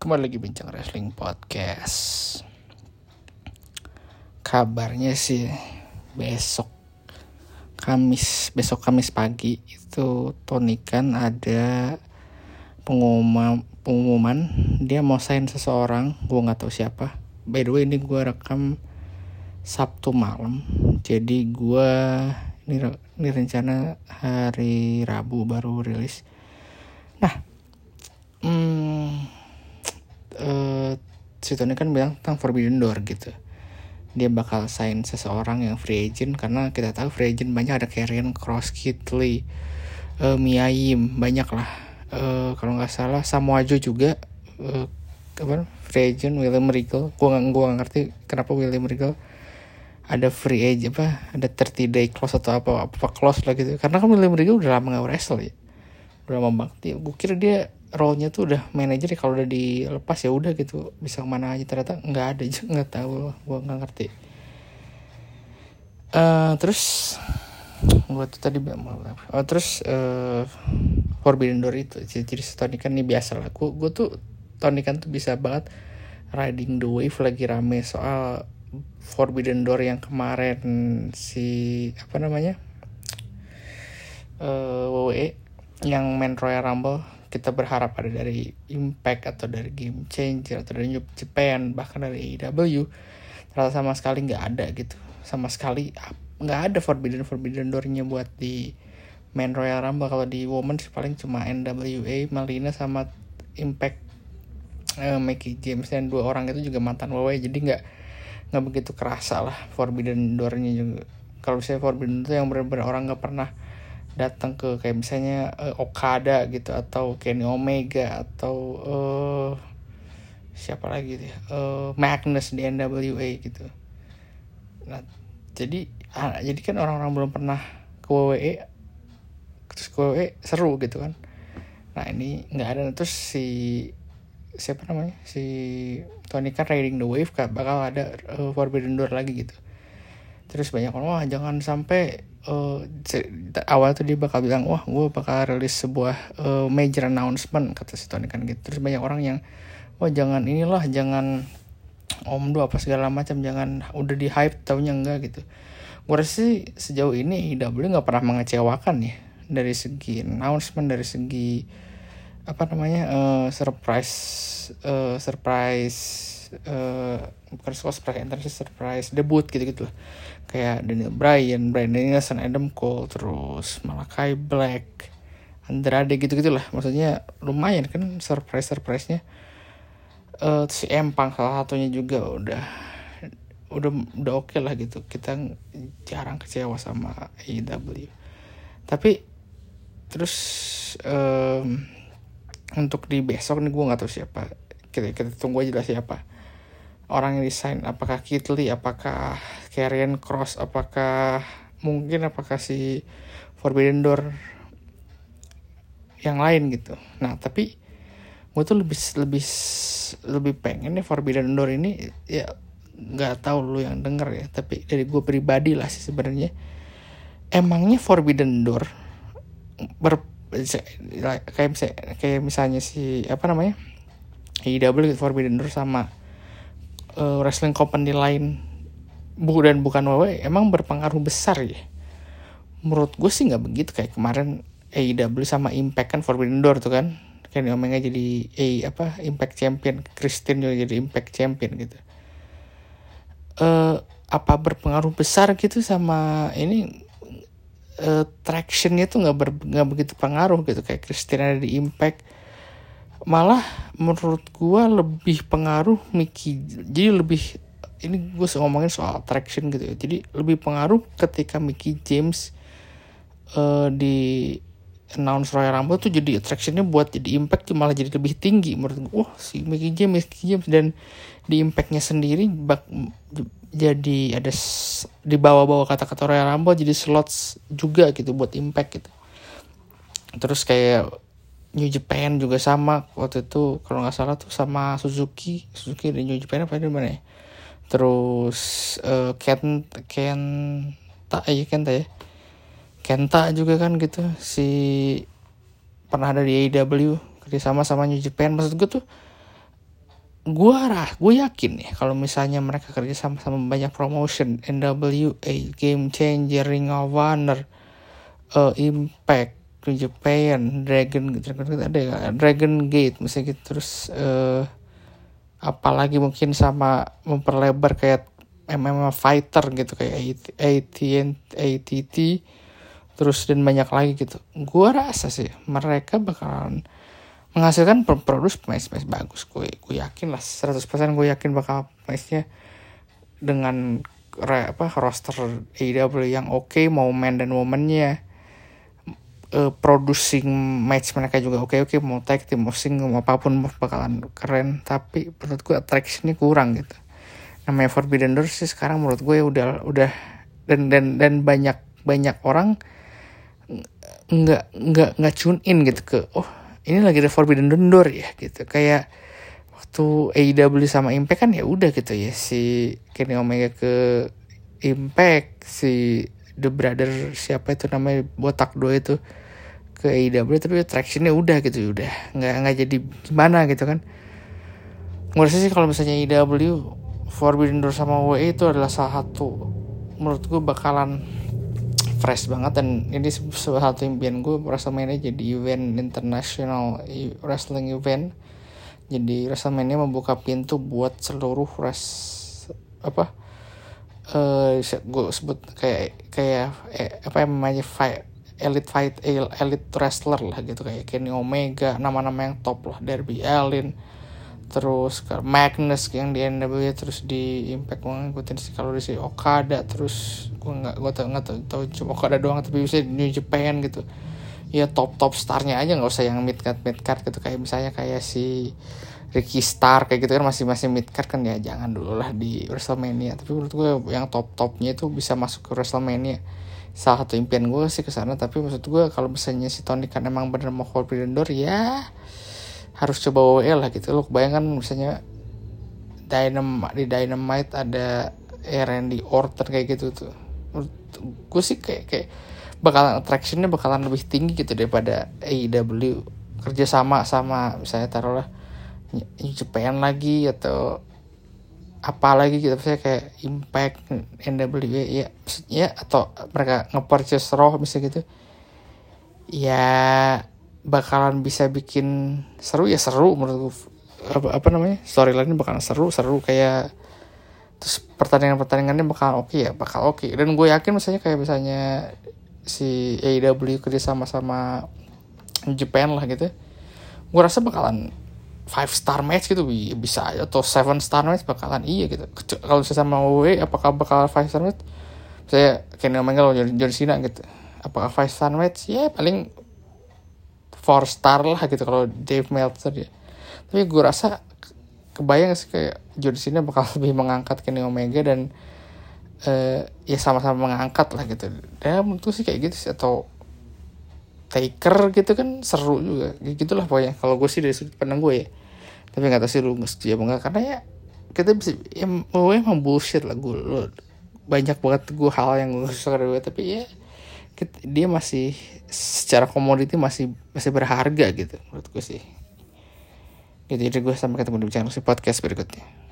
Kembali lagi bincang wrestling podcast. Kabarnya sih besok Kamis, besok Kamis pagi itu Tony kan ada pengumuman pengumuman dia mau sign seseorang, gue nggak tahu siapa. By the way ini gue rekam Sabtu malam, jadi gue ini, ini rencana hari Rabu baru rilis. Nah, hmm, uh, si Tony kan bilang tentang Forbidden Door gitu. Dia bakal sign seseorang yang free agent karena kita tahu free agent banyak ada Karrion Cross, Kid Lee, uh, Mia Yim, banyak lah. Uh, kalau nggak salah Samoajo juga uh, apa free agent William Regal. Gua nggak gua gak ngerti kenapa William Regal ada free agent apa ada 30 day clause atau apa apa clause lah gitu karena kan William Regal udah lama nggak wrestle ya udah lama banget gue kira dia role-nya tuh udah manajer ya kalau udah dilepas ya udah gitu. Bisa ke mana aja ternyata nggak ada juga nggak tahu gue nggak ngerti. Uh, terus gue tuh tadi oh, terus uh, Forbidden Door itu jadi Tony kan ini biasa lah. Gue gue tuh Tony kan tuh bisa banget riding the wave lagi rame soal Forbidden Door yang kemarin si apa namanya uh, WWE yang main Royal Rumble kita berharap ada dari Impact atau dari Game Changer atau dari New Japan bahkan dari AEW ternyata sama sekali nggak ada gitu. Sama sekali nggak ada Forbidden Forbidden Door-nya buat di main Royal Rumble. Kalau di Women paling cuma NWA Melina sama Impact uh, Mickey James dan dua orang itu juga mantan WWE jadi nggak nggak begitu kerasa lah Forbidden Door-nya juga. Kalau saya Forbidden itu yang benar-benar orang nggak pernah datang ke kayak misalnya uh, Okada gitu atau Kenny Omega atau uh, siapa lagi tuh uh, Magnus di NWA gitu. Nah jadi ah, jadi kan orang-orang belum pernah ke WWE terus ke WWE seru gitu kan. Nah ini nggak ada. Terus si siapa namanya? Si Tony kan riding the wave kan bakal ada uh, Forbidden Door lagi gitu. Terus banyak orang wah jangan sampai uh, awal tuh dia bakal bilang wah gue bakal rilis sebuah uh, major announcement kata si Tony kan gitu. Terus banyak orang yang wah jangan inilah jangan om do apa segala macam jangan udah di hype taunya enggak gitu. Gue rasa sih sejauh ini IW nggak pernah mengecewakan ya dari segi announcement dari segi apa namanya uh, surprise uh, surprise uh, bukan surprise enter surprise debut gitu gitu lah. Kayak Daniel Bryan, Bryan Danielson, Adam Cole, terus Malakai Black, Andrade gitu gitulah maksudnya lumayan kan surprise surprise nya uh, si Empang salah satunya juga udah udah udah oke okay lah gitu. Kita jarang kecewa sama AEW tapi terus um, untuk di besok nih gue nggak tahu siapa. Kita kita tunggu aja lah siapa orang yang desain apakah Kitli apakah Karrion Cross apakah mungkin apakah si Forbidden Door yang lain gitu. Nah tapi gue tuh lebih lebih lebih pengen nih Forbidden Door ini ya nggak tahu lu yang denger ya tapi dari gue pribadi lah sih sebenarnya. Emangnya Forbidden Door ber kayak misalnya, kayak misalnya si apa namanya AEW Forbidden Door sama uh, wrestling company lain bu dan bukan WWE emang berpengaruh besar ya. Menurut gue sih nggak begitu. Kayak kemarin AEW sama Impact kan Forbidden Door tuh kan. Kenny Omega jadi A apa Impact Champion. Christian juga jadi Impact Champion gitu. Uh, apa berpengaruh besar gitu sama ini uh, tractionnya tuh nggak nggak begitu pengaruh gitu. Kayak Christian ada di Impact malah menurut gua lebih pengaruh Mickey. Jadi lebih ini gue ngomongin soal attraction gitu ya. Jadi lebih pengaruh ketika Mickey James uh, di announce Royal Rumble tuh jadi attractionnya buat jadi impact malah jadi lebih tinggi menurut gue wah si Mickey James Mickey James. Dan di impactnya sendiri bak, jadi ada di bawah-bawah kata-kata Royal Rumble jadi slots juga gitu buat impact gitu. Terus kayak New Japan juga sama. Waktu itu kalau nggak salah tuh sama Suzuki. Suzuki di New Japan apa di mana ya? Terus uh, Ken Ken tak ya Kenta ya. Kenta juga kan gitu. Si pernah ada di AEW kerjasama sama New Japan. Maksud gue tuh gue rah gue yakin ya kalau misalnya mereka kerja sama sama banyak promotion. NWA Game Changer Ring of Honor uh, Impact New Japan Dragon Dragon ada ya Dragon Gate misalnya gitu. Terus uh, apalagi mungkin sama memperlebar kayak MMA fighter gitu kayak ATT ATT terus dan banyak lagi gitu. Gue rasa sih mereka bakalan menghasilkan produk pemain-pemain bagus. Gue gue yakin lah 100% gue yakin bakal pemainnya dengan re, apa roster AEW yang oke okay, mau main dan momennya uh, producing match mereka juga. Oke okay, oke okay, mau tag team mau single mau apa pun bakalan keren. Tapi menurut gue attractionnya kurang gitu. Namanya Forbidden Door sih sekarang menurut gue udah udah dan dan dan banyak banyak orang nggak nggak nggak tune in gitu ke oh ini lagi ada Forbidden Door ya gitu. Kayak waktu AEW sama Impact kan ya udah gitu ya. Si Kenny Omega ke Impact si The Brother siapa itu namanya botak dua itu ke AEW tapi tractionnya udah gitu udah nggak nggak jadi gimana gitu kan. Gue rasa sih kalau misalnya AEW Forbidden Door sama WWE itu adalah salah satu menurut gue bakalan fresh banget dan ini salah satu impian gue WrestleMania jadi event international wrestling event. Jadi WrestleMania membuka pintu buat seluruh res apa uh, gue sebut kayak kayak eh, apa yang namanya fight elite fight elite wrestler lah gitu. Kayak Kenny Omega nama-nama yang top lah. Darby Allin terus Magnus yang di NWA terus di Impact gue ngikutin sih. Kalau di si Okada terus gue nggak gue tau nggak tau, cuma Okada doang tapi bisa New Japan gitu. Ya top top starnya aja nggak usah yang mid card mid card gitu. Kayak misalnya kayak si Ricky Star kayak gitu kan masih masih mid card kan ya. Jangan dulu lah di WrestleMania. Tapi menurut gue yang top topnya itu bisa masuk ke WrestleMania salah satu impian gue sih ke sana. Tapi maksud gue kalau misalnya si Tony kan emang bener mau Forbidden Door ya harus coba WWE lah gitu. Lo bayangkan misalnya Dynamite di Dynamite ada Randy Orton kayak gitu tuh. Gue sih kayak kayak bakalan attractionnya bakalan lebih tinggi gitu daripada AEW kerja sama sama misalnya taruhlah New Japan lagi atau apa lagi gitu misalnya kayak Impact NWA ya maksudnya atau mereka nge-purchase Raw misalnya gitu ya bakalan bisa bikin seru ya seru menurut apa, apa namanya storyline bakalan seru seru kayak terus pertandingan pertandingannya bakal oke okay ya bakal oke okay. dan gue yakin misalnya kayak misalnya si AEW kerja sama sama Japan lah gitu gue rasa bakalan five star match gitu bisa aja. Atau seven star match bakalan iya gitu. Kalau misalnya sama WWE apakah bakal five star match? Saya kayak namanya kalau John Cena gitu. Apakah five star match? Ya paling four star lah gitu kalau Dave Meltzer ya. Tapi gue rasa kebayang sih kayak John Cena bakal lebih mengangkat Kenny Omega dan uh, ya sama-sama mengangkat lah gitu. Dan menurut sih kayak gitu sih. Atau Taker gitu kan seru juga. Gitu lah pokoknya. Kalau gue sih dari sudut pandang gue ya. Tapi nggak tahu sih lu setuju apa enggak karena ya kita bisa ya, gue emang bullshit lah gue lo, banyak banget gue hal yang gue suka dari gue tapi ya dia masih secara komoditi masih masih berharga gitu menurut gue sih. Gitu jadi gue sampai ketemu di channel si podcast berikutnya